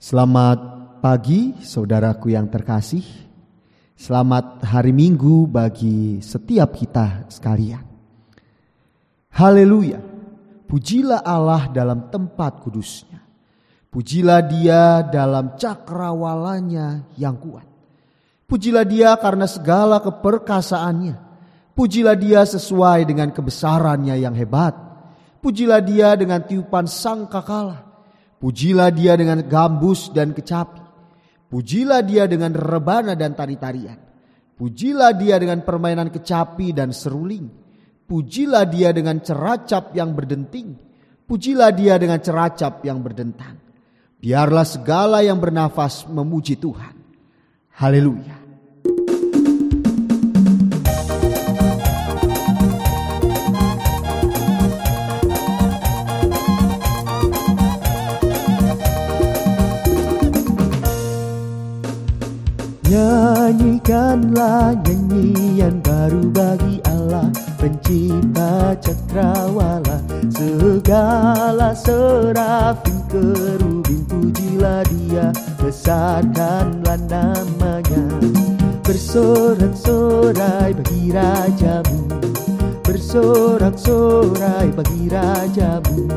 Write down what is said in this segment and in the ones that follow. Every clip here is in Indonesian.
Selamat pagi, saudaraku yang terkasih. Selamat hari Minggu bagi setiap kita sekalian. Haleluya! Pujilah Allah dalam tempat kudusnya. Pujilah Dia dalam cakrawalanya yang kuat. Pujilah Dia karena segala keperkasaannya. Pujilah Dia sesuai dengan kebesarannya yang hebat. Pujilah Dia dengan tiupan sangkakala. Pujilah dia dengan gambus dan kecapi. Pujilah dia dengan rebana dan tari-tarian. Pujilah dia dengan permainan kecapi dan seruling. Pujilah dia dengan ceracap yang berdenting. Pujilah dia dengan ceracap yang berdentang. Biarlah segala yang bernafas memuji Tuhan. Haleluya. Nyanyikanlah nyanyian baru bagi Allah Pencipta cakrawala. Segala serafim kerubin Pujilah dia Besarkanlah namanya. Bersorak-sorai bagi rajamu Bersorak-sorai bagi rajamu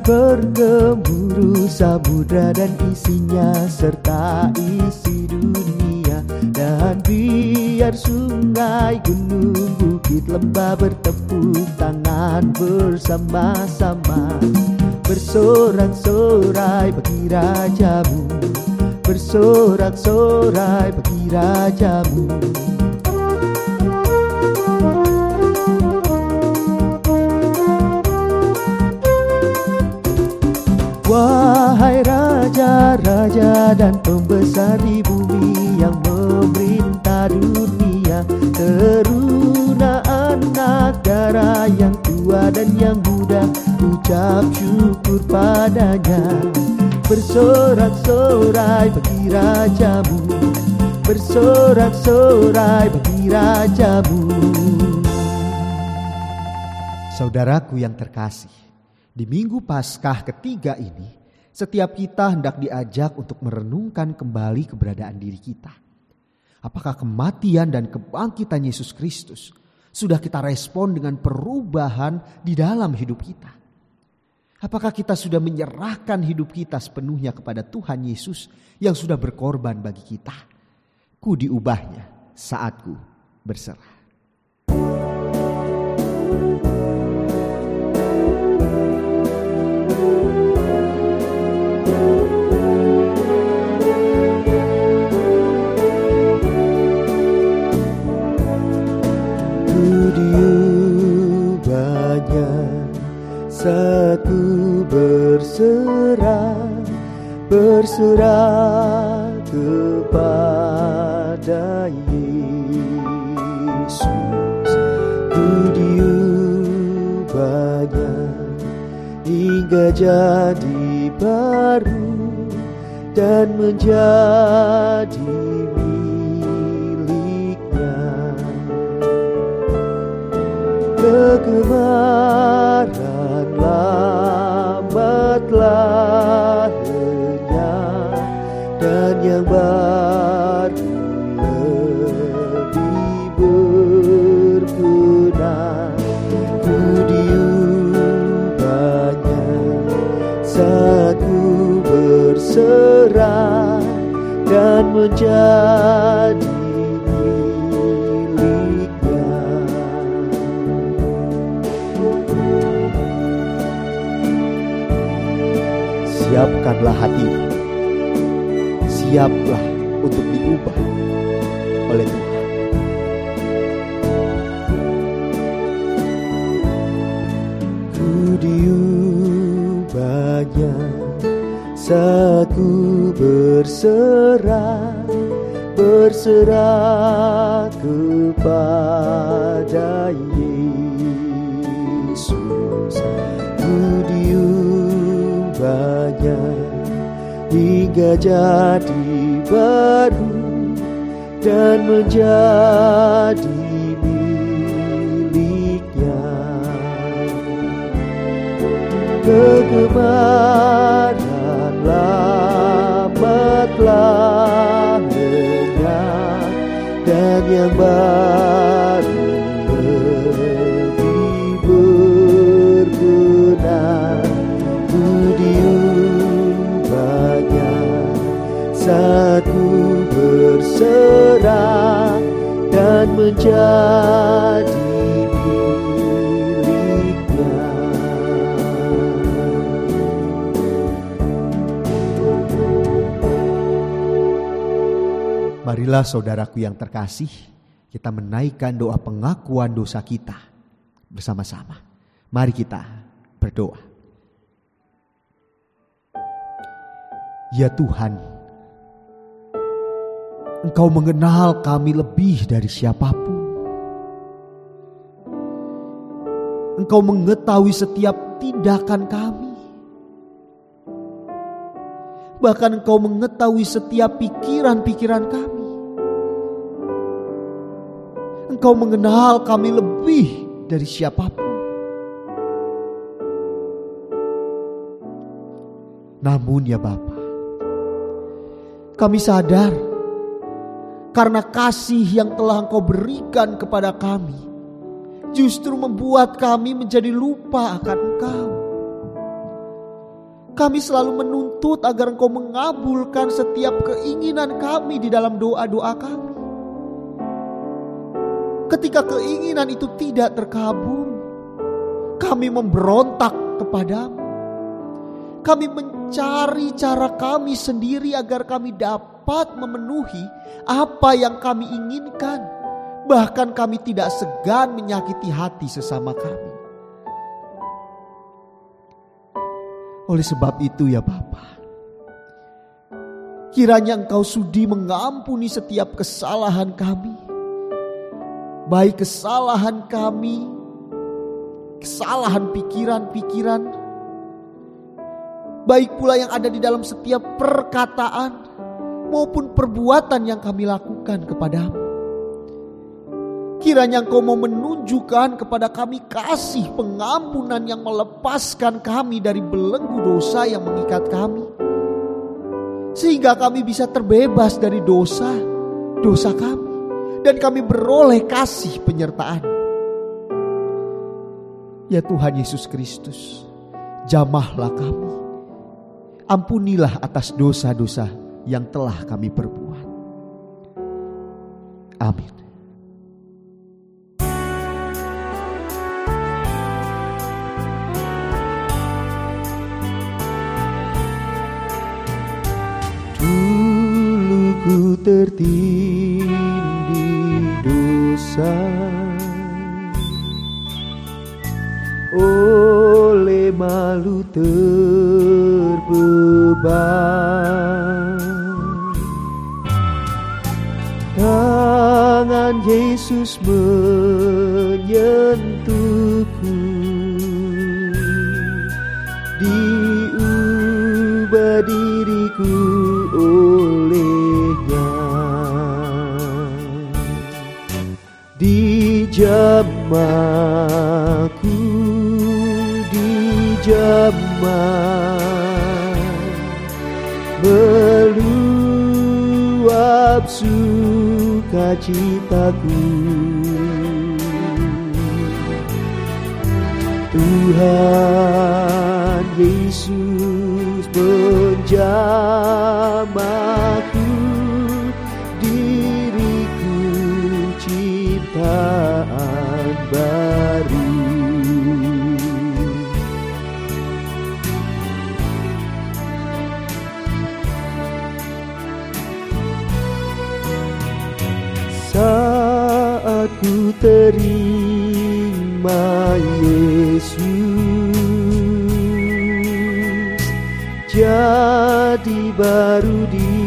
Biar bergemuruh samudra dan isinya serta isi dunia. Dan biar sungai, gunung, bukit, lembah bertepuk tangan bersama-sama. Bersorak-sorai bagi rajamu Bersorak-sorai bagi rajamu raja-raja dan pembesar di bumi yang memerintah dunia. Teruna anak darah yang tua dan yang muda Ucap syukur padanya. Bersorak-sorai bagi rajamu. Bersorak-sorai bagi rajamu. Saudaraku yang terkasih, di minggu Paskah ketiga ini, setiap kita hendak diajak untuk merenungkan kembali keberadaan diri kita. Apakah kematian dan kebangkitan Yesus Kristus sudah kita respon dengan perubahan di dalam hidup kita? Apakah kita sudah menyerahkan hidup kita sepenuhnya kepada Tuhan Yesus yang sudah berkorban bagi kita? Ku diubahnya saatku berserah. Berserah kepada Yesus. Ku diubahnya hingga jadi baru dan menjadi kegemaran dan menjadi Siapkanlah hatimu. Siaplah untuk diubah oleh Tuhan. Ku diubahnya saat berserah berserah kepada Yesus. Ku diubahnya hingga jadi baru dan menjadi miliknya. Kegemaran Marilah saudaraku yang terkasih, kita menaikkan doa pengakuan dosa kita bersama-sama. Mari kita berdoa. Ya Tuhan, Engkau mengenal kami lebih dari siapa pun. Engkau mengetahui setiap tindakan kami. Bahkan Engkau mengetahui setiap pikiran-pikiran kami. Engkau mengenal kami lebih dari siapa pun. Namun ya Bapa, kami sadar karena kasih yang telah Engkau berikan kepada kami justru membuat kami menjadi lupa akan Engkau. Kami selalu menuntut agar Engkau mengabulkan setiap keinginan kami di dalam doa-doa kami. Ketika keinginan itu tidak terkabul, kami memberontak kepadamu. Kami mencari cara kami sendiri agar kami dapat memenuhi apa yang kami inginkan. Bahkan kami tidak segan menyakiti hati sesama kami. Oleh sebab itu ya Bapa, kiranya Engkau sudi mengampuni setiap kesalahan kami. Baik kesalahan kami, kesalahan pikiran-pikiran, baik pula yang ada di dalam setiap perkataan maupun perbuatan yang kami lakukan kepadamu. Kiranya engkau mau menunjukkan kepada kami kasih pengampunan yang melepaskan kami dari belenggu dosa yang mengikat kami. Sehingga kami bisa terbebas dari dosa, dosa kami. Dan kami beroleh kasih penyertaan. Ya Tuhan Yesus Kristus, jamahlah kami. Ampunilah atas dosa-dosa yang telah kami perbuat. Amin. Dulu ku tertindih dosa. Oleh malu terbeban. Tangan Yesus menyentuhku Dijamaku dijamah Meluap sukacitaku. Tuhan Yesus menjamaku terima Yesus. Jadi baru diriku.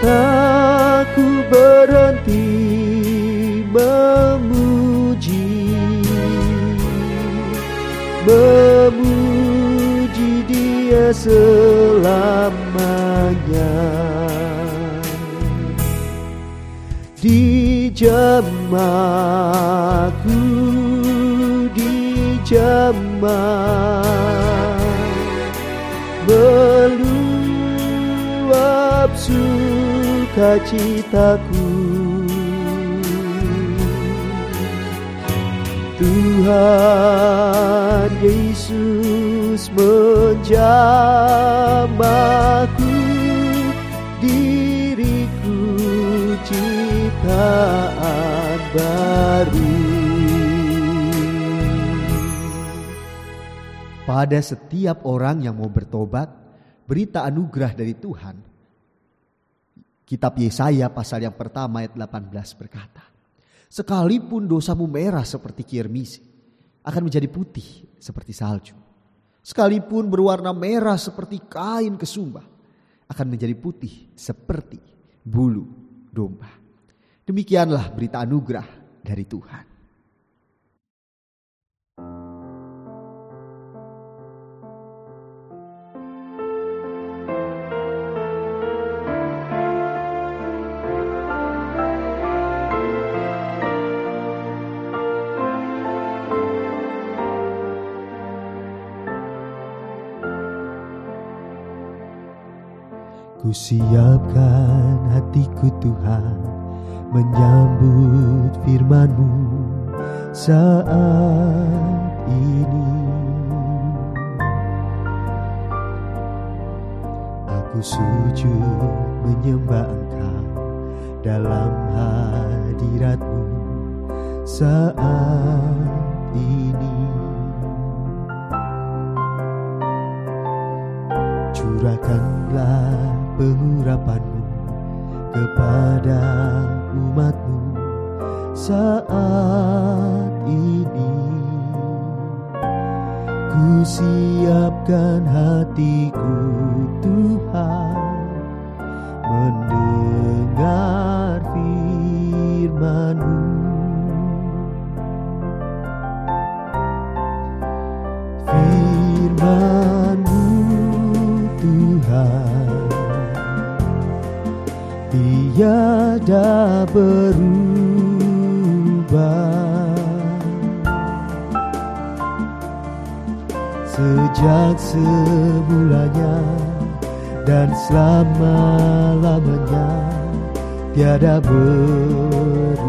Tak ku berhenti memuji memuji dia selamanya dijamaku dijamah meluap sukacitaku. Tuhan Yesus menjamahku baru Pada setiap orang yang mau bertobat, berita anugerah dari Tuhan. Kitab Yesaya pasal yang pertama ayat 18 berkata, Sekalipun dosamu merah seperti kirmisi, akan menjadi putih seperti salju. Sekalipun berwarna merah seperti kain kesumba, akan menjadi putih seperti bulu domba. Demikianlah berita anugerah dari Tuhan. Ku siapkan hatiku Tuhan Menyambut firmanmu saat ini. Aku sujud menyembah engkau dalam hadiratmu saat ini. Curahkanlah pengurapanmu kepada umatmu saat ini. Ku siapkan hatiku Tuhan Mendengar firmanmu. Firmanmu Tuhan Tiada berubah. Sejak semulanya dan selama-lamanya Tiada berubah.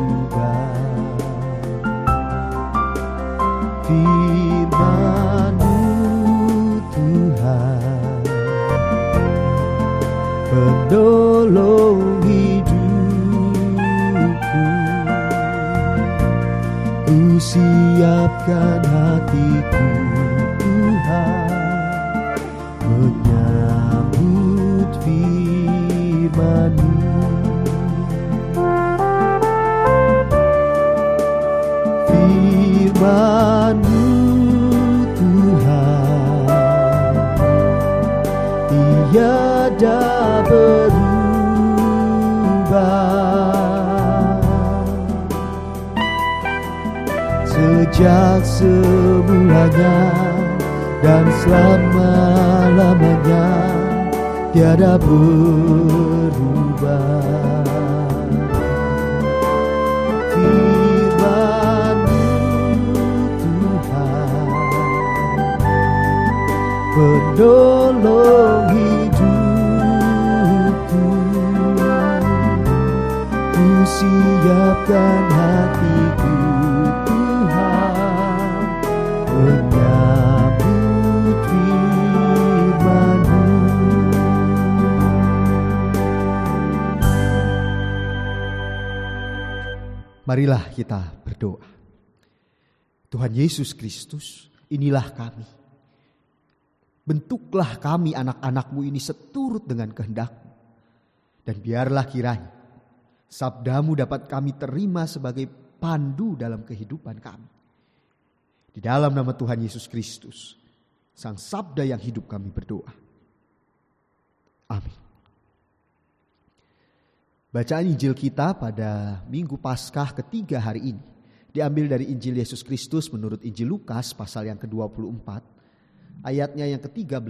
Firmanmu Tuhan Penolong Siapkan hatiku Tuhan. Menyambut firmanmu. Firmanmu Tuhan. Tiada Sejak semulanya dan selama-lamanya Tiada berubah. Penolong hidupku. Ku siapkan hatiku Marilah kita berdoa. Tuhan Yesus Kristus, inilah kami. Bentuklah kami anak-anakmu ini seturut dengan kehendakmu. Dan biarlah kiranya sabdamu dapat kami terima sebagai pandu dalam kehidupan kami. Di dalam nama Tuhan Yesus Kristus, Sang Sabda yang hidup kami berdoa. Amin. Bacaan Injil kita pada Minggu Paskah ketiga hari ini diambil dari Injil Yesus Kristus menurut Injil Lukas pasal yang ke-24 ayatnya yang ke-13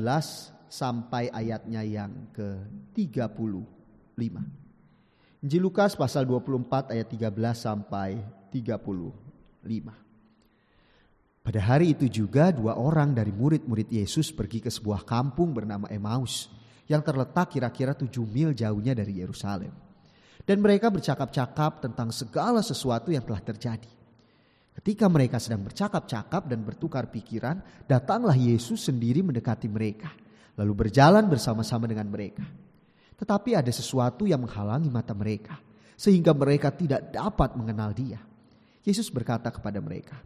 sampai ayatnya yang ke-35. Injil Lukas pasal 24 ayat 13 sampai 35. Pada hari itu juga dua orang dari murid-murid Yesus pergi ke sebuah kampung bernama Emmaus yang terletak kira-kira tujuh mil jauhnya dari Yerusalem. Dan mereka bercakap-cakap tentang segala sesuatu yang telah terjadi. Ketika mereka sedang bercakap-cakap dan bertukar pikiran, datanglah Yesus sendiri mendekati mereka, lalu berjalan bersama-sama dengan mereka. Tetapi ada sesuatu yang menghalangi mata mereka, sehingga mereka tidak dapat mengenal Dia. Yesus berkata kepada mereka,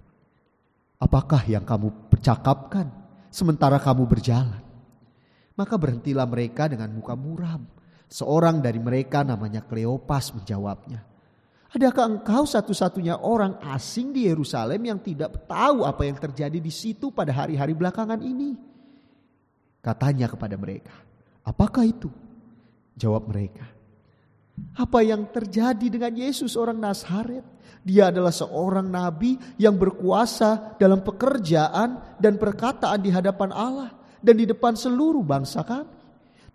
Apakah yang kamu percakapkan sementara kamu berjalan? Maka berhentilah mereka dengan muka muram. Seorang dari mereka namanya Kleopas menjawabnya. Adakah engkau satu-satunya orang asing di Yerusalem yang tidak tahu apa yang terjadi di situ pada hari-hari belakangan ini? Katanya kepada mereka, apakah itu? Jawab mereka, apa yang terjadi dengan Yesus orang Nazaret? Dia adalah seorang nabi yang berkuasa dalam pekerjaan dan perkataan di hadapan Allah dan di depan seluruh bangsa kami.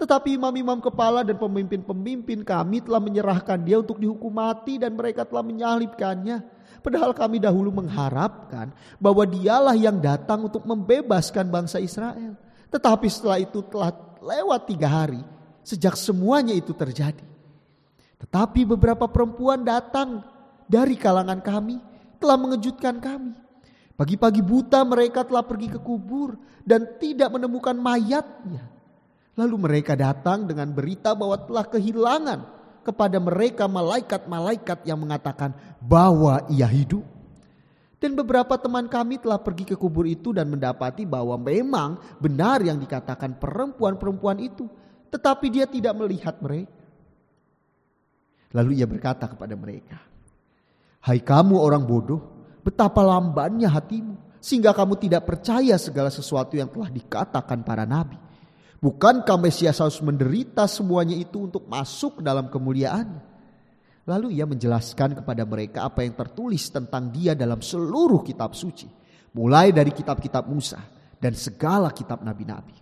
Tetapi imam-imam kepala dan pemimpin-pemimpin kami telah menyerahkan dia untuk dihukum mati dan mereka telah menyalibkannya. Padahal kami dahulu mengharapkan bahwa dialah yang datang untuk membebaskan bangsa Israel. Tetapi setelah itu telah lewat tiga hari sejak semuanya itu terjadi. Tetapi beberapa perempuan datang dari kalangan kami telah mengejutkan kami. Pagi-pagi buta mereka telah pergi ke kubur dan tidak menemukan mayatnya. Lalu mereka datang dengan berita bahwa telah kehilangan kepada mereka malaikat-malaikat yang mengatakan bahwa ia hidup. Dan beberapa teman kami telah pergi ke kubur itu dan mendapati bahwa memang benar yang dikatakan perempuan-perempuan itu. Tetapi dia tidak melihat mereka. Lalu ia berkata kepada mereka, Hai kamu orang bodoh, betapa lambannya hatimu sehingga kamu tidak percaya segala sesuatu yang telah dikatakan para nabi. Bukankah Mesias harus menderita semuanya itu untuk masuk dalam kemuliaannya? Lalu ia menjelaskan kepada mereka apa yang tertulis tentang dia dalam seluruh kitab suci. Mulai dari kitab-kitab Musa dan segala kitab nabi-nabi.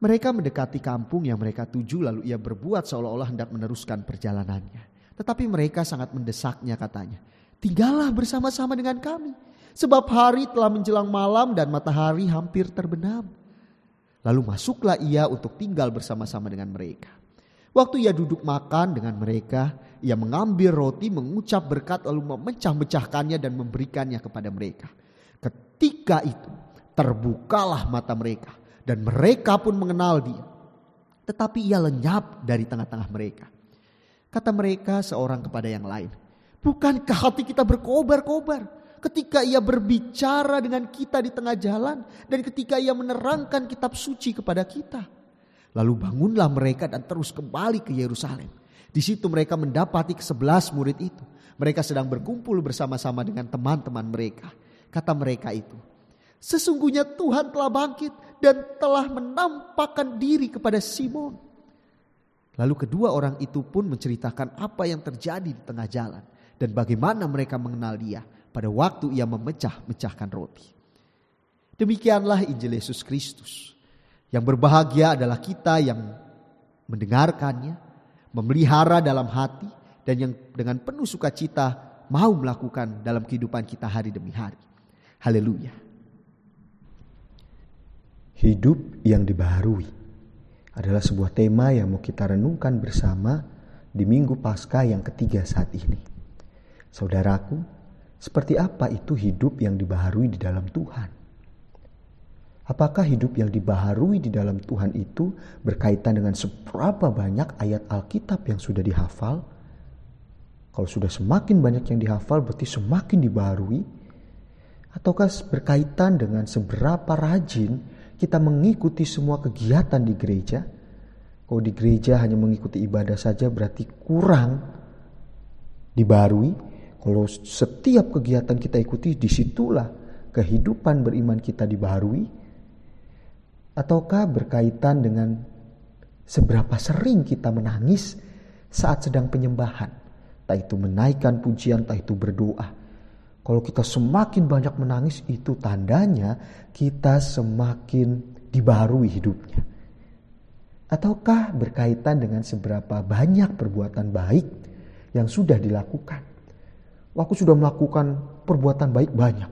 Mereka mendekati kampung yang mereka tuju lalu ia berbuat seolah-olah hendak meneruskan perjalanannya. Tetapi mereka sangat mendesaknya katanya. Tinggallah bersama-sama dengan kami. Sebab hari telah menjelang malam dan matahari hampir terbenam. Lalu masuklah ia untuk tinggal bersama-sama dengan mereka. Waktu ia duduk makan dengan mereka, ia mengambil roti, mengucap berkat lalu memecah-mecahkannya dan memberikannya kepada mereka. Ketika itu terbukalah mata mereka dan mereka pun mengenal dia. Tetapi ia lenyap dari tengah-tengah mereka. Kata mereka seorang kepada yang lain, bukankah hati kita berkobar-kobar ketika ia berbicara dengan kita di tengah jalan dan ketika ia menerangkan kitab suci kepada kita? Lalu bangunlah mereka dan terus kembali ke Yerusalem. Di situ mereka mendapati kesebelas murid itu. Mereka sedang berkumpul bersama-sama dengan teman-teman mereka. Kata mereka itu, sesungguhnya Tuhan telah bangkit dan telah menampakkan diri kepada Simon. Lalu kedua orang itu pun menceritakan apa yang terjadi di tengah jalan dan bagaimana mereka mengenal dia pada waktu ia memecah-mecahkan roti. Demikianlah Injil Yesus Kristus. Yang berbahagia adalah kita yang mendengarkannya, memelihara dalam hati, dan yang dengan penuh sukacita mau melakukan dalam kehidupan kita hari demi hari. Haleluya. Hidup yang dibaharui adalah sebuah tema yang mau kita renungkan bersama di Minggu Paskah yang ketiga saat ini. Saudaraku, seperti apa itu hidup yang dibaharui di dalam Tuhan? Apakah hidup yang dibaharui di dalam Tuhan itu berkaitan dengan seberapa banyak ayat Alkitab yang sudah dihafal? Kalau sudah semakin banyak yang dihafal berarti semakin dibaharui? Ataukah berkaitan dengan seberapa rajin kita mengikuti semua kegiatan di gereja. Kalau di gereja hanya mengikuti ibadah saja berarti kurang dibarui. Kalau setiap kegiatan kita ikuti di situlah kehidupan beriman kita dibarui. Ataukah berkaitan dengan seberapa sering kita menangis saat sedang penyembahan. Tak itu menaikkan pujian, tak itu berdoa. Kalau kita semakin banyak menangis itu tandanya kita semakin dibarui hidupnya. Ataukah berkaitan dengan seberapa banyak perbuatan baik yang sudah dilakukan? Aku sudah melakukan perbuatan baik banyak.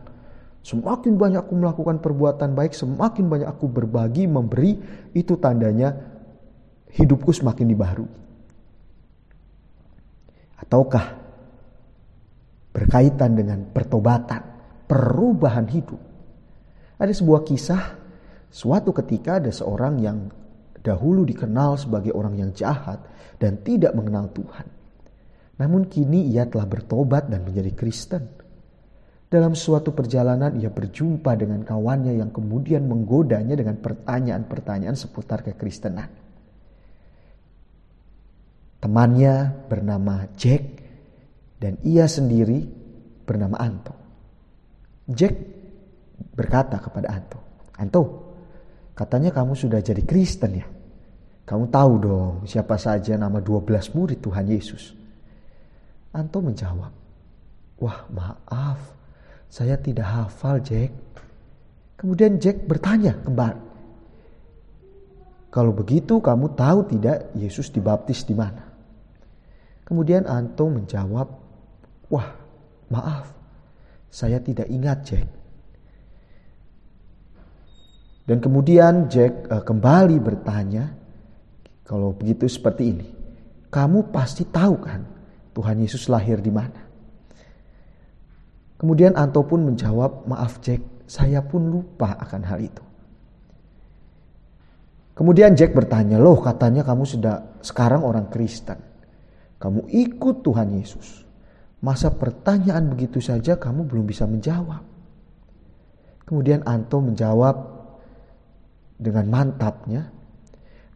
Semakin banyak aku melakukan perbuatan baik, semakin banyak aku berbagi, memberi, itu tandanya hidupku semakin dibaharui. Ataukah berkaitan dengan pertobatan, perubahan hidup? Ada sebuah kisah, suatu ketika ada seorang yang dahulu dikenal sebagai orang yang jahat dan tidak mengenal Tuhan. Namun kini ia telah bertobat dan menjadi Kristen. Dalam suatu perjalanan ia berjumpa dengan kawannya yang kemudian menggodanya dengan pertanyaan-pertanyaan seputar kekristenan. Temannya bernama Jack dan ia sendiri bernama Anto. Jack berkata kepada Anto, "Anto, Katanya kamu sudah jadi Kristen ya. Kamu tahu dong siapa saja nama 12 murid Tuhan Yesus. Anto menjawab, Wah maaf, saya tidak hafal Jack. Kemudian Jack bertanya kembali, Kalau begitu kamu tahu tidak Yesus dibaptis di mana? Kemudian Anto menjawab, Wah maaf, saya tidak ingat Jack. Dan kemudian Jack uh, kembali bertanya, kalau begitu seperti ini, kamu pasti tahu kan Tuhan Yesus lahir di mana? Kemudian Anto pun menjawab, maaf Jack, saya pun lupa akan hal itu. Kemudian Jack bertanya, loh katanya kamu sudah sekarang orang Kristen. Kamu ikut Tuhan Yesus. Masa pertanyaan begitu saja kamu belum bisa menjawab? Kemudian Anto menjawab, dengan mantapnya,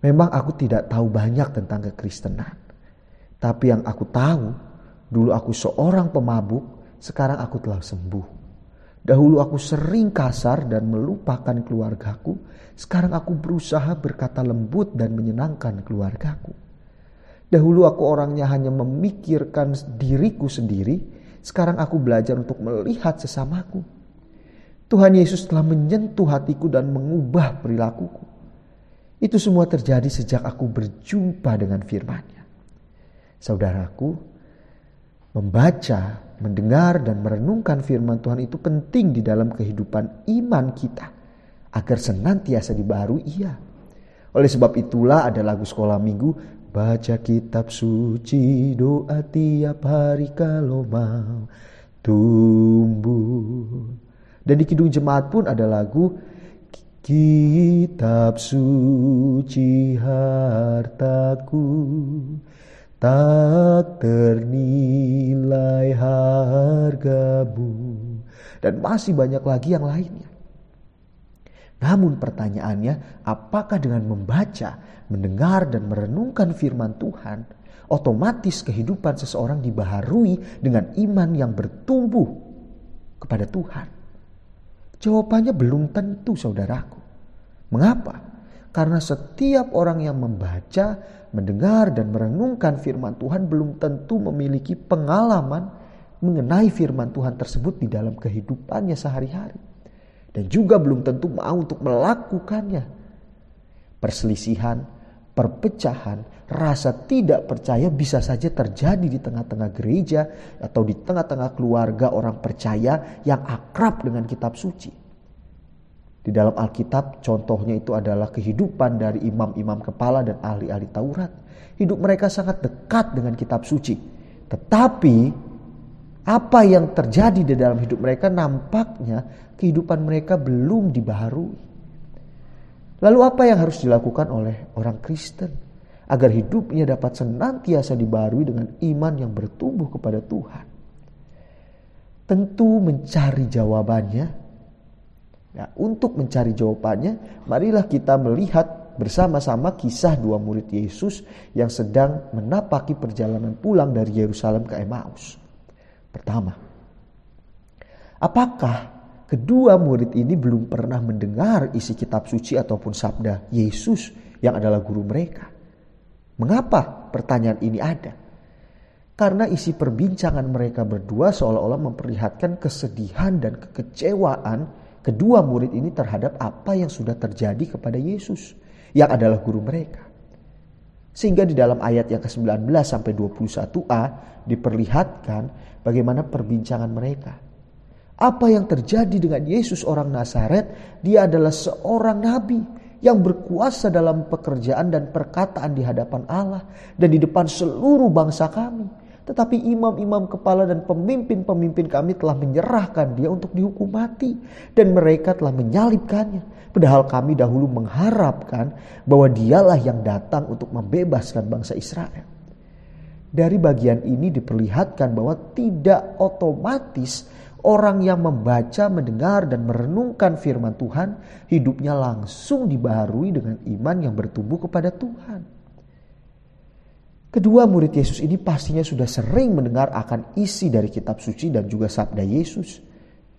memang aku tidak tahu banyak tentang kekristenan. Tapi yang aku tahu, dulu aku seorang pemabuk, sekarang aku telah sembuh. Dahulu aku sering kasar dan melupakan keluargaku. Sekarang aku berusaha berkata lembut dan menyenangkan keluargaku. Dahulu aku orangnya hanya memikirkan diriku sendiri. Sekarang aku belajar untuk melihat sesamaku. Tuhan Yesus telah menyentuh hatiku dan mengubah perilakuku. Itu semua terjadi sejak aku berjumpa dengan firman-Nya. Saudaraku, membaca, mendengar dan merenungkan firman Tuhan itu penting di dalam kehidupan iman kita agar senantiasa dibaharui iya. Oleh sebab itulah ada lagu sekolah minggu baca kitab suci doa tiap hari kalau mau tumbuh dan di Kidung Jemaat pun ada lagu Kitab suci hartaku tak ternilai hargamu dan masih banyak lagi yang lainnya. Namun pertanyaannya, apakah dengan membaca, mendengar dan merenungkan firman Tuhan, otomatis kehidupan seseorang dibaharui dengan iman yang bertumbuh kepada Tuhan? Jawabannya belum tentu saudaraku. Mengapa? Karena setiap orang yang membaca, mendengar dan merenungkan firman Tuhan belum tentu memiliki pengalaman mengenai firman Tuhan tersebut di dalam kehidupannya sehari-hari. Dan juga belum tentu mau untuk melakukannya. Perselisihan, perpecahan, rasa tidak percaya bisa saja terjadi di tengah-tengah gereja atau di tengah-tengah keluarga orang percaya yang akrab dengan kitab suci. Di dalam Alkitab contohnya itu adalah kehidupan dari imam-imam kepala dan ahli-ahli Taurat. Hidup mereka sangat dekat dengan kitab suci. Tetapi apa yang terjadi di dalam hidup mereka nampaknya kehidupan mereka belum dibaharui. Lalu apa yang harus dilakukan oleh orang Kristen agar hidupnya dapat senantiasa dibaharui dengan iman yang bertumbuh kepada Tuhan? Tentu mencari jawabannya Nah, untuk mencari jawabannya, marilah kita melihat bersama-sama kisah dua murid Yesus yang sedang menapaki perjalanan pulang dari Yerusalem ke Emmaus. Pertama, apakah kedua murid ini belum pernah mendengar isi kitab suci ataupun sabda Yesus yang adalah guru mereka? Mengapa pertanyaan ini ada? Karena isi perbincangan mereka berdua seolah-olah memperlihatkan kesedihan dan kekecewaan kedua murid ini terhadap apa yang sudah terjadi kepada Yesus yang adalah guru mereka. Sehingga di dalam ayat yang ke-19 sampai 21a diperlihatkan bagaimana perbincangan mereka. Apa yang terjadi dengan Yesus orang Nazaret? Dia adalah seorang nabi yang berkuasa dalam pekerjaan dan perkataan di hadapan Allah dan di depan seluruh bangsa kami. Tetapi imam-imam kepala dan pemimpin-pemimpin kami telah menyerahkan dia untuk dihukum mati. Dan mereka telah menyalibkannya. Padahal kami dahulu mengharapkan bahwa dialah yang datang untuk membebaskan bangsa Israel. Dari bagian ini diperlihatkan bahwa tidak otomatis orang yang membaca, mendengar, dan merenungkan firman Tuhan hidupnya langsung dibaharui dengan iman yang bertumbuh kepada Tuhan. Kedua murid Yesus ini pastinya sudah sering mendengar akan isi dari kitab suci dan juga sabda Yesus.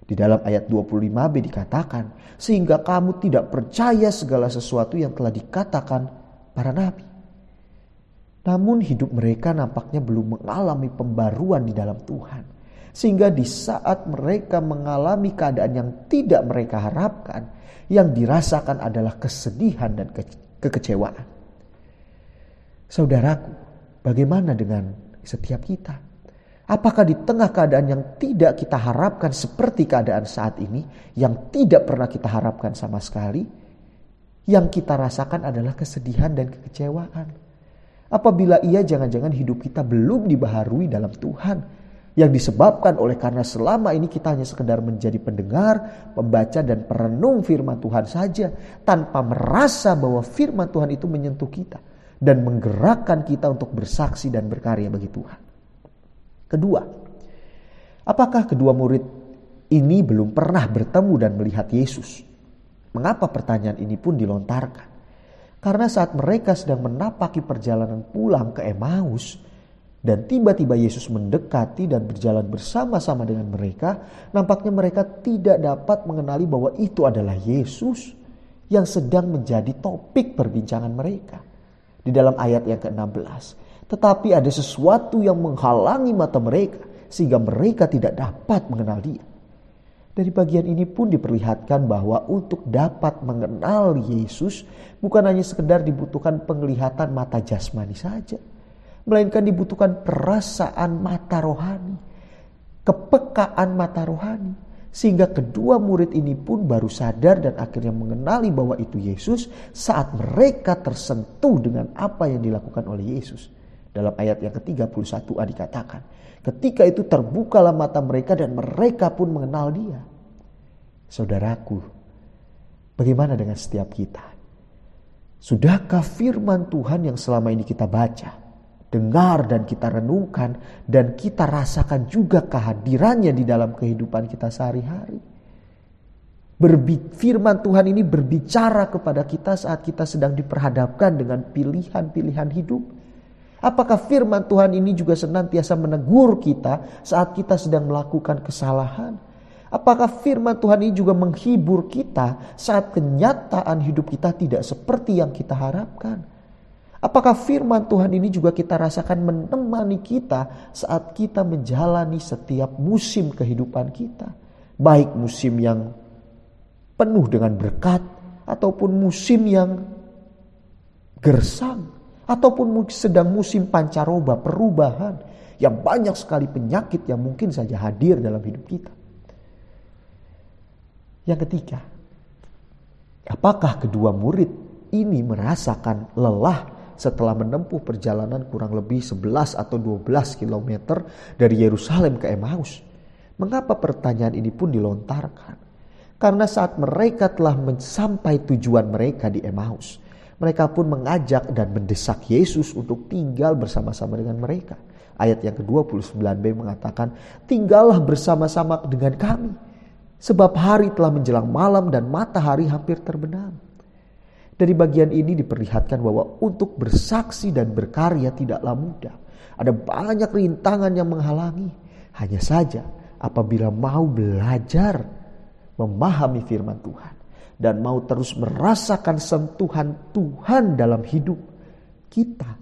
Di dalam ayat 25b dikatakan, sehingga kamu tidak percaya segala sesuatu yang telah dikatakan para nabi. Namun hidup mereka nampaknya belum mengalami pembaruan di dalam Tuhan. Sehingga di saat mereka mengalami keadaan yang tidak mereka harapkan, yang dirasakan adalah kesedihan dan ke kekecewaan. Saudaraku, Bagaimana dengan setiap kita? Apakah di tengah keadaan yang tidak kita harapkan seperti keadaan saat ini, yang tidak pernah kita harapkan sama sekali, yang kita rasakan adalah kesedihan dan kekecewaan? Apabila ia jangan-jangan hidup kita belum dibaharui dalam Tuhan, yang disebabkan oleh karena selama ini kita hanya sekedar menjadi pendengar, pembaca dan perenung firman Tuhan saja tanpa merasa bahwa firman Tuhan itu menyentuh kita dan menggerakkan kita untuk bersaksi dan berkarya bagi Tuhan. Kedua, apakah kedua murid ini belum pernah bertemu dan melihat Yesus? Mengapa pertanyaan ini pun dilontarkan? Karena saat mereka sedang menapaki perjalanan pulang ke Emmaus dan tiba-tiba Yesus mendekati dan berjalan bersama-sama dengan mereka, nampaknya mereka tidak dapat mengenali bahwa itu adalah Yesus yang sedang menjadi topik perbincangan mereka di dalam ayat yang ke-16. Tetapi ada sesuatu yang menghalangi mata mereka sehingga mereka tidak dapat mengenal dia. Dari bagian ini pun diperlihatkan bahwa untuk dapat mengenal Yesus bukan hanya sekedar dibutuhkan penglihatan mata jasmani saja. Melainkan dibutuhkan perasaan mata rohani. Kepekaan mata rohani sehingga kedua murid ini pun baru sadar dan akhirnya mengenali bahwa itu Yesus saat mereka tersentuh dengan apa yang dilakukan oleh Yesus. Dalam ayat yang ke-31a dikatakan, ketika itu terbukalah mata mereka dan mereka pun mengenal dia. Saudaraku, bagaimana dengan setiap kita? Sudahkah firman Tuhan yang selama ini kita baca, dengar dan kita renungkan dan kita rasakan juga kehadirannya di dalam kehidupan kita sehari-hari. Firman Tuhan ini berbicara kepada kita saat kita sedang diperhadapkan dengan pilihan-pilihan hidup. Apakah firman Tuhan ini juga senantiasa menegur kita saat kita sedang melakukan kesalahan? Apakah firman Tuhan ini juga menghibur kita saat kenyataan hidup kita tidak seperti yang kita harapkan? Apakah firman Tuhan ini juga kita rasakan menemani kita saat kita menjalani setiap musim kehidupan kita? Baik musim yang penuh dengan berkat ataupun musim yang gersang ataupun sedang musim pancaroba perubahan yang banyak sekali penyakit yang mungkin saja hadir dalam hidup kita. Yang ketiga, apakah kedua murid ini merasakan lelah setelah menempuh perjalanan kurang lebih 11 atau 12 km dari Yerusalem ke Emmaus. Mengapa pertanyaan ini pun dilontarkan? Karena saat mereka telah sampai tujuan mereka di Emmaus, mereka pun mengajak dan mendesak Yesus untuk tinggal bersama-sama dengan mereka. Ayat yang ke-29b mengatakan, "Tinggallah bersama-sama dengan kami, sebab hari telah menjelang malam dan matahari hampir terbenam." Dari bagian ini diperlihatkan bahwa untuk bersaksi dan berkarya tidaklah mudah. Ada banyak rintangan yang menghalangi. Hanya saja apabila mau belajar memahami firman Tuhan dan mau terus merasakan sentuhan Tuhan dalam hidup kita,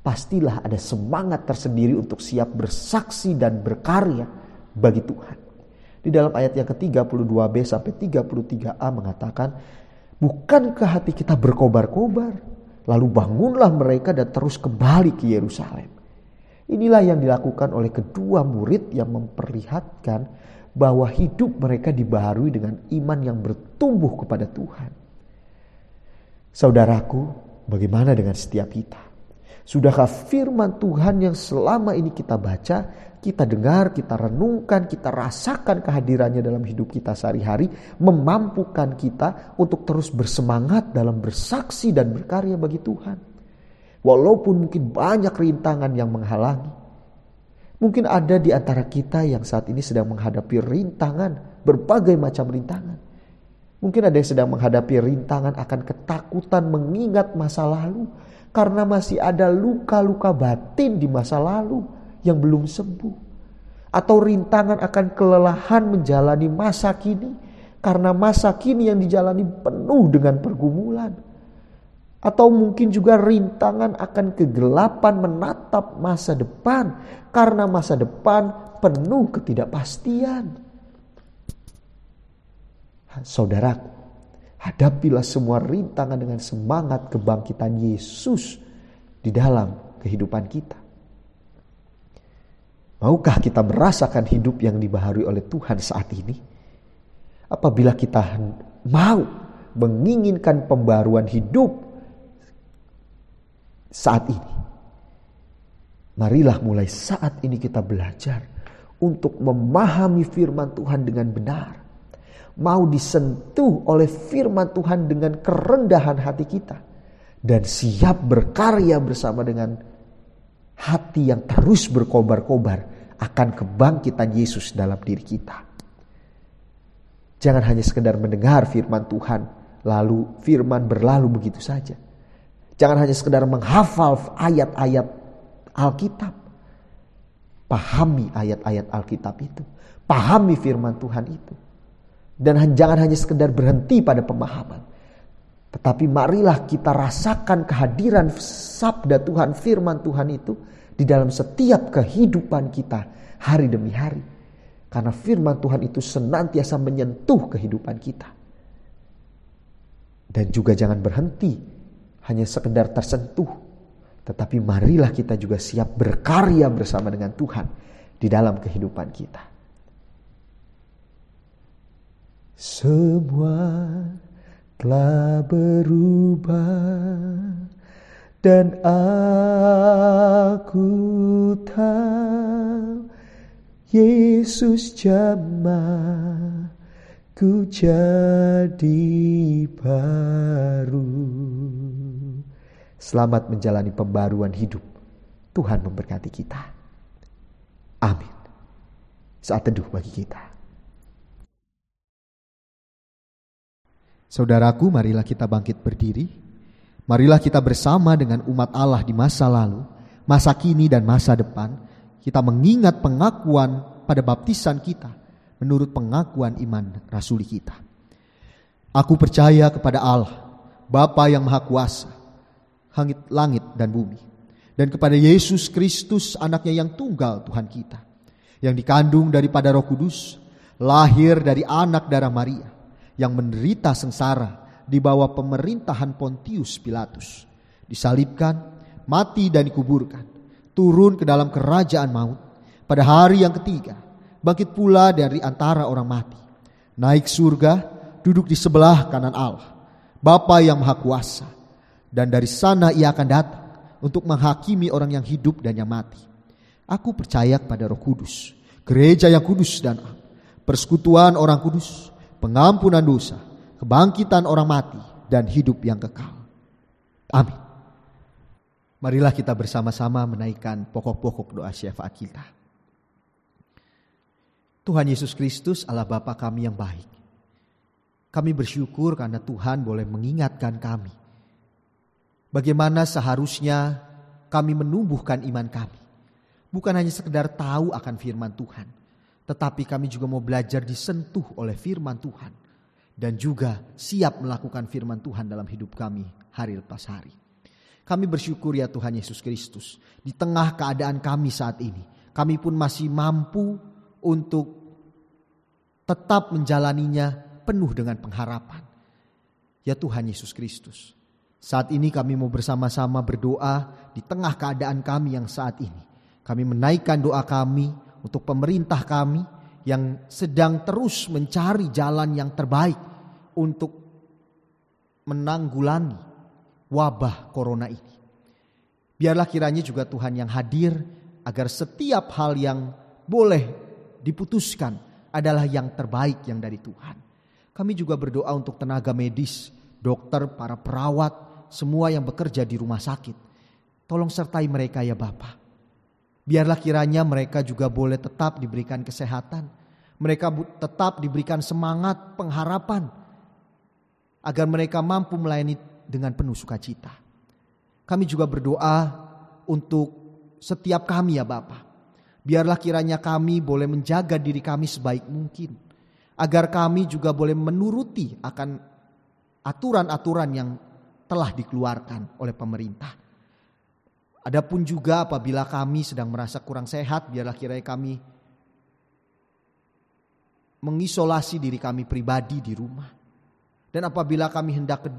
pastilah ada semangat tersendiri untuk siap bersaksi dan berkarya bagi Tuhan. Di dalam ayat yang ke-32b sampai 33a mengatakan, Bukankah hati kita berkobar-kobar Lalu bangunlah mereka dan terus kembali ke Yerusalem. Inilah yang dilakukan oleh kedua murid yang memperlihatkan bahwa hidup mereka dibaharui dengan iman yang bertumbuh kepada Tuhan. Saudaraku, bagaimana dengan setiap kita? Sudahkah firman Tuhan yang selama ini kita baca, kita dengar, kita renungkan, kita rasakan kehadirannya dalam hidup kita sehari-hari, memampukan kita untuk terus bersemangat dalam bersaksi dan berkarya bagi Tuhan. Walaupun mungkin banyak rintangan yang menghalangi. Mungkin ada di antara kita yang saat ini sedang menghadapi rintangan, berbagai macam rintangan. Mungkin ada yang sedang menghadapi rintangan akan ketakutan mengingat masa lalu, karena masih ada luka-luka batin di masa lalu yang belum sembuh. Atau rintangan akan kelelahan menjalani masa kini karena masa kini yang dijalani penuh dengan pergumulan. Atau mungkin juga rintangan akan kegelapan menatap masa depan karena masa depan penuh ketidakpastian. Saudaraku, Hadapilah semua rintangan dengan semangat kebangkitan Yesus di dalam kehidupan kita. Maukah kita merasakan hidup yang dibaharui oleh Tuhan saat ini? Apabila kita mau menginginkan pembaruan hidup saat ini, marilah mulai saat ini kita belajar untuk memahami firman Tuhan dengan benar mau disentuh oleh firman Tuhan dengan kerendahan hati kita dan siap berkarya bersama dengan hati yang terus berkobar-kobar akan kebangkitan Yesus dalam diri kita. Jangan hanya sekedar mendengar firman Tuhan lalu firman berlalu begitu saja. Jangan hanya sekedar menghafal ayat-ayat Alkitab. Pahami ayat-ayat Alkitab itu. Pahami firman Tuhan itu. Dan jangan hanya sekedar berhenti pada pemahaman. Tetapi marilah kita rasakan kehadiran sabda Tuhan, firman Tuhan itu di dalam setiap kehidupan kita hari demi hari. Karena firman Tuhan itu senantiasa menyentuh kehidupan kita. Dan juga jangan berhenti hanya sekedar tersentuh. Tetapi marilah kita juga siap berkarya bersama dengan Tuhan di dalam kehidupan kita. Semua telah berubah dan aku tahu Yesus jamah ku jadi baru. Selamat menjalani pembaruan hidup. Tuhan memberkati kita. Amin. Saat teduh bagi kita. Saudaraku, marilah kita bangkit berdiri. Marilah kita bersama dengan umat Allah di masa lalu, masa kini dan masa depan. Kita mengingat pengakuan pada baptisan kita menurut pengakuan iman rasuli kita. Aku percaya kepada Allah, Bapa yang Maha Kuasa, langit, langit dan bumi. Dan kepada Yesus Kristus anaknya yang tunggal Tuhan kita. Yang dikandung daripada roh kudus, lahir dari anak darah Maria yang menderita sengsara di bawah pemerintahan Pontius Pilatus, disalibkan, mati dan dikuburkan, turun ke dalam kerajaan maut. Pada hari yang ketiga, bangkit pula dari antara orang mati, naik surga, duduk di sebelah kanan Allah, Bapa yang Maha Kuasa, dan dari sana ia akan datang untuk menghakimi orang yang hidup dan yang mati. Aku percaya kepada Roh Kudus, gereja yang kudus dan persekutuan orang kudus, pengampunan dosa, kebangkitan orang mati, dan hidup yang kekal. Amin. Marilah kita bersama-sama menaikkan pokok-pokok doa syafaat kita. Tuhan Yesus Kristus Allah Bapa kami yang baik. Kami bersyukur karena Tuhan boleh mengingatkan kami. Bagaimana seharusnya kami menumbuhkan iman kami. Bukan hanya sekedar tahu akan firman Tuhan tetapi kami juga mau belajar disentuh oleh firman Tuhan. Dan juga siap melakukan firman Tuhan dalam hidup kami hari lepas hari. Kami bersyukur ya Tuhan Yesus Kristus. Di tengah keadaan kami saat ini. Kami pun masih mampu untuk tetap menjalaninya penuh dengan pengharapan. Ya Tuhan Yesus Kristus. Saat ini kami mau bersama-sama berdoa di tengah keadaan kami yang saat ini. Kami menaikkan doa kami untuk pemerintah kami yang sedang terus mencari jalan yang terbaik untuk menanggulangi wabah corona ini. Biarlah kiranya juga Tuhan yang hadir agar setiap hal yang boleh diputuskan adalah yang terbaik yang dari Tuhan. Kami juga berdoa untuk tenaga medis, dokter, para perawat, semua yang bekerja di rumah sakit. Tolong sertai mereka ya Bapak. Biarlah kiranya mereka juga boleh tetap diberikan kesehatan. Mereka tetap diberikan semangat pengharapan. Agar mereka mampu melayani dengan penuh sukacita. Kami juga berdoa untuk setiap kami ya Bapak. Biarlah kiranya kami boleh menjaga diri kami sebaik mungkin. Agar kami juga boleh menuruti akan aturan-aturan yang telah dikeluarkan oleh pemerintah. Adapun juga apabila kami sedang merasa kurang sehat, biarlah kiranya kami mengisolasi diri kami pribadi di rumah. Dan apabila kami hendak ke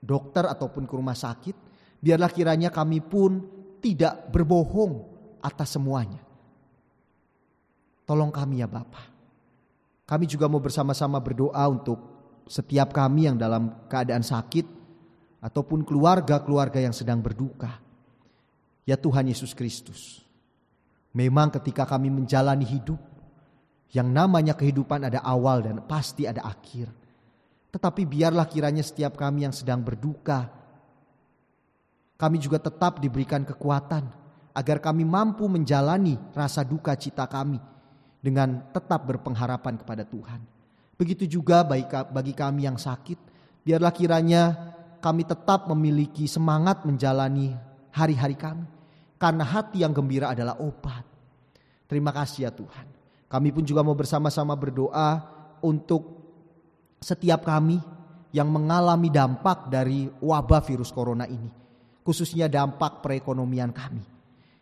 dokter ataupun ke rumah sakit, biarlah kiranya kami pun tidak berbohong atas semuanya. Tolong kami ya Bapak. Kami juga mau bersama-sama berdoa untuk setiap kami yang dalam keadaan sakit, ataupun keluarga-keluarga yang sedang berduka. Ya Tuhan Yesus Kristus, memang ketika kami menjalani hidup, yang namanya kehidupan ada awal dan pasti ada akhir. Tetapi biarlah kiranya setiap kami yang sedang berduka, kami juga tetap diberikan kekuatan agar kami mampu menjalani rasa duka cita kami dengan tetap berpengharapan kepada Tuhan. Begitu juga bagi kami yang sakit, biarlah kiranya kami tetap memiliki semangat menjalani hari-hari kami. Karena hati yang gembira adalah obat. Terima kasih ya Tuhan. Kami pun juga mau bersama-sama berdoa untuk setiap kami yang mengalami dampak dari wabah virus corona ini. Khususnya dampak perekonomian kami.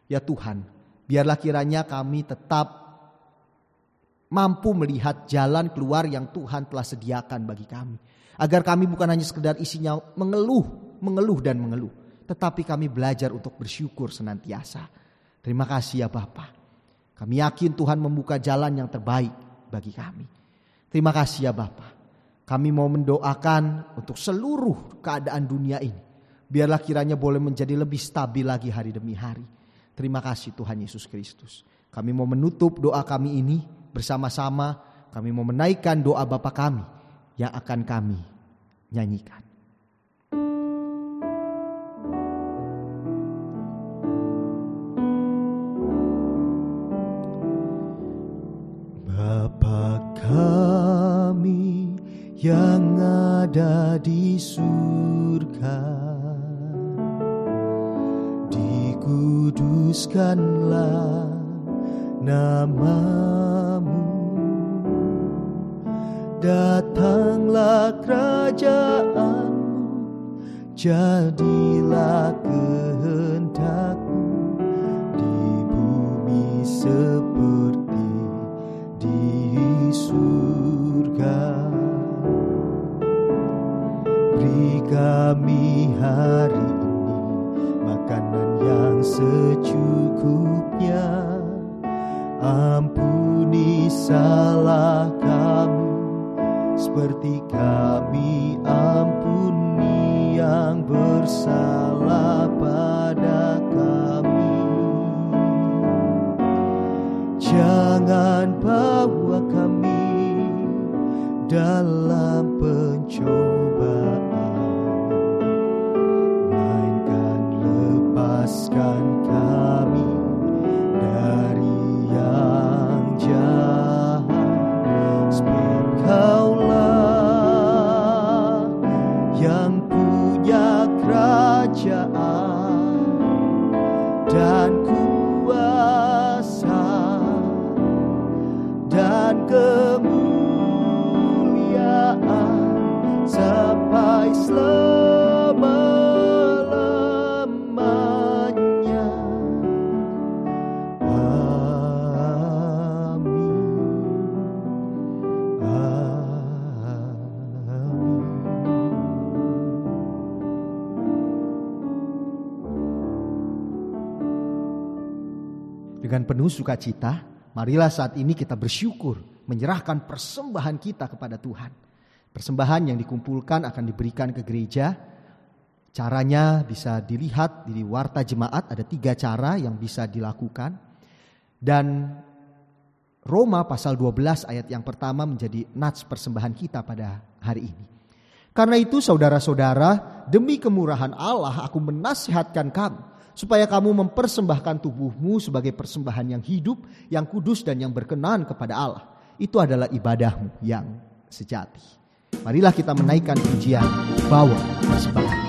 Ya Tuhan, biarlah kiranya kami tetap mampu melihat jalan keluar yang Tuhan telah sediakan bagi kami. Agar kami bukan hanya sekedar isinya mengeluh, mengeluh dan mengeluh. Tetapi kami belajar untuk bersyukur senantiasa. Terima kasih ya Bapak. Kami yakin Tuhan membuka jalan yang terbaik bagi kami. Terima kasih ya Bapak. Kami mau mendoakan untuk seluruh keadaan dunia ini. Biarlah kiranya boleh menjadi lebih stabil lagi hari demi hari. Terima kasih Tuhan Yesus Kristus. Kami mau menutup doa kami ini bersama-sama. Kami mau menaikkan doa Bapa kami yang akan kami nyanyikan. Kami yang ada di surga. Dikuduskanlah namamu. Datanglah kerajaanmu Jadilah kehendakmu hari ini Makanan yang secukupnya Ampuni salah kami seperti kami ampuni yang bersalah pada kami. Jangan bawa kami dalam Penuh sukacita, marilah saat ini kita bersyukur menyerahkan persembahan kita kepada Tuhan. Persembahan yang dikumpulkan akan diberikan ke gereja. Caranya bisa dilihat di warta jemaat ada tiga cara yang bisa dilakukan. Dan Roma pasal 12 ayat yang pertama menjadi nats persembahan kita pada hari ini. Karena itu saudara-saudara, demi kemurahan Allah aku menasihatkan kamu supaya kamu mempersembahkan tubuhmu sebagai persembahan yang hidup, yang kudus dan yang berkenan kepada Allah. Itu adalah ibadahmu yang sejati. Marilah kita menaikkan pujian, bawa persembahan.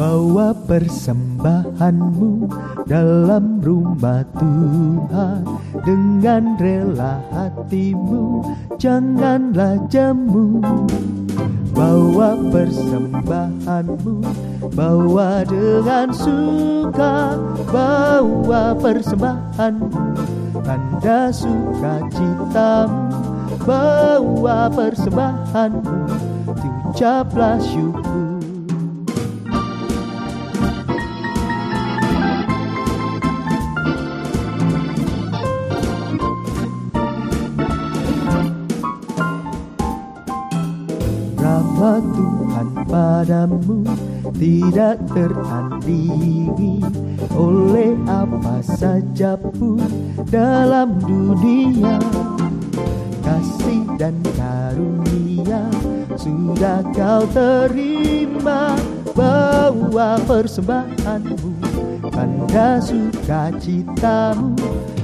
Bawa persembahanmu dalam rumah Tuhan Dengan rela hatimu janganlah jemu Bawa persembahanmu Bawa dengan suka Bawa persembahanmu. Tanda sukacitamu Bawa persembahanmu. Ucaplah syukur padamu tidak tertandingi oleh apa saja pun dalam dunia. Kasih dan karunia sudah kau terima bawa persembahanmu tanda sukacitamu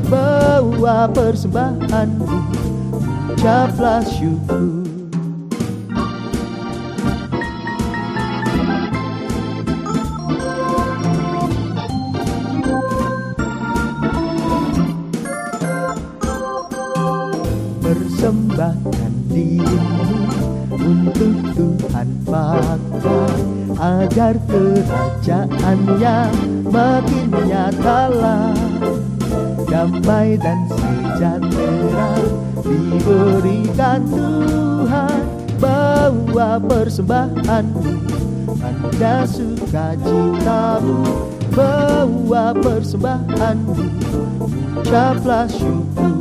bawa persembahanmu ucaplah syukur persembahkan dirimu untuk Tuhan pakai agar kerajaannya makin nyatalah damai dan sejahtera diberikan Tuhan bawa persembahanmu tanda sukacitamu. Bawa persembahanmu ucaplah syukur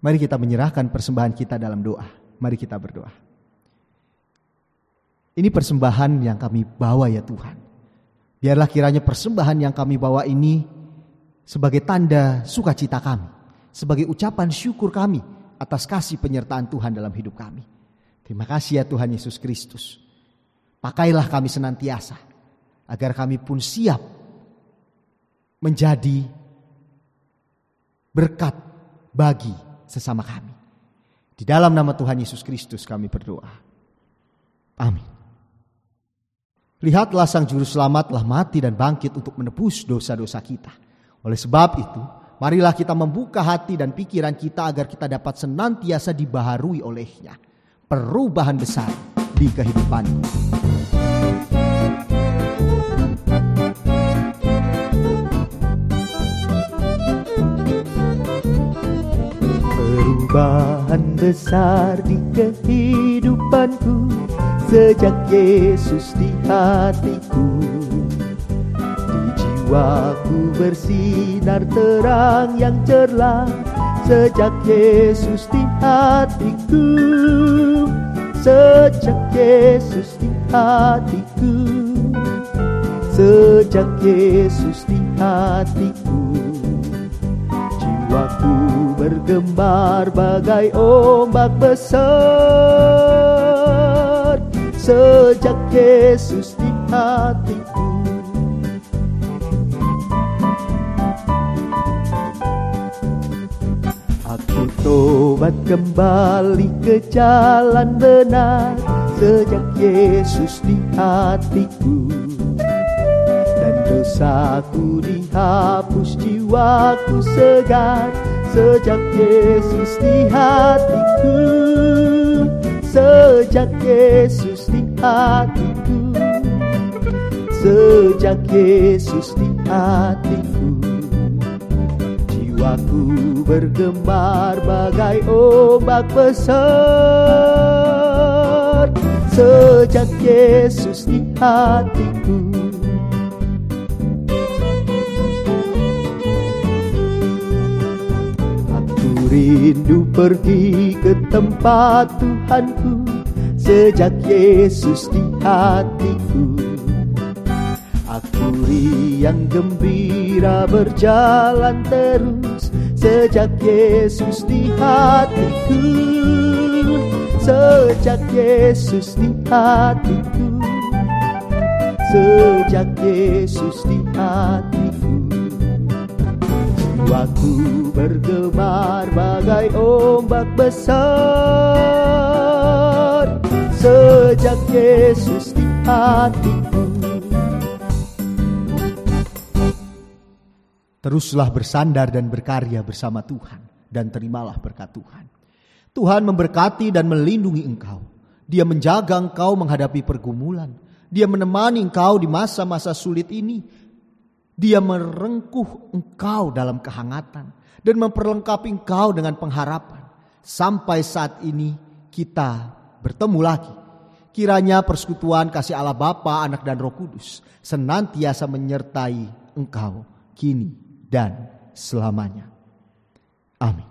Mari kita menyerahkan persembahan kita dalam doa. Mari kita berdoa. Ini persembahan yang kami bawa ya Tuhan. Biarlah kiranya persembahan yang kami bawa ini sebagai tanda sukacita kami. Sebagai ucapan syukur kami atas kasih penyertaan Tuhan dalam hidup kami. Terima kasih ya Tuhan Yesus Kristus. Pakailah kami senantiasa agar kami pun siap menjadi berkat bagi sesama kami. Di dalam nama Tuhan Yesus Kristus kami berdoa. Amin. Lihatlah sang juru selamat telah mati dan bangkit untuk menebus dosa-dosa kita. Oleh sebab itu, marilah kita membuka hati dan pikiran kita agar kita dapat senantiasa dibaharui olehnya. Perubahan besar di kehidupanmu. Besar di kehidupanku sejak Yesus di hatiku. Di jiwaku bersinar terang yang cerlah sejak Yesus di hatiku. Sejak Yesus di hatiku. Sejak Yesus di hatiku. Jiwaku bergembar bagai ombak besar sejak Yesus di hatiku. Aku tobat kembali ke jalan benar sejak Yesus di hatiku. Dan dosaku dihapus jiwaku segar Sejak Yesus di hatiku Sejak Yesus di hatiku Sejak Yesus di hatiku. Jiwaku bergemar bagai ombak besar. Sejak Yesus di hatiku rindu pergi ke tempat Tuhanku Sejak Yesus di hatiku. Aku riang gembira berjalan terus Sejak Yesus di hatiku. Sejak Yesus di hatiku. Sejak Yesus di hatiku Jiwaku bergemar bagai ombak besar Sejak Yesus di hatiku Teruslah bersandar dan berkarya bersama Tuhan dan terimalah berkat Tuhan. Tuhan memberkati dan melindungi engkau. Dia menjaga engkau menghadapi pergumulan. Dia menemani engkau di masa-masa sulit ini. Dia merengkuh engkau dalam kehangatan dan memperlengkapi engkau dengan pengharapan. Sampai saat ini kita bertemu lagi. Kiranya persekutuan kasih Allah Bapa, Anak dan Roh Kudus senantiasa menyertai engkau kini dan selamanya. Amin.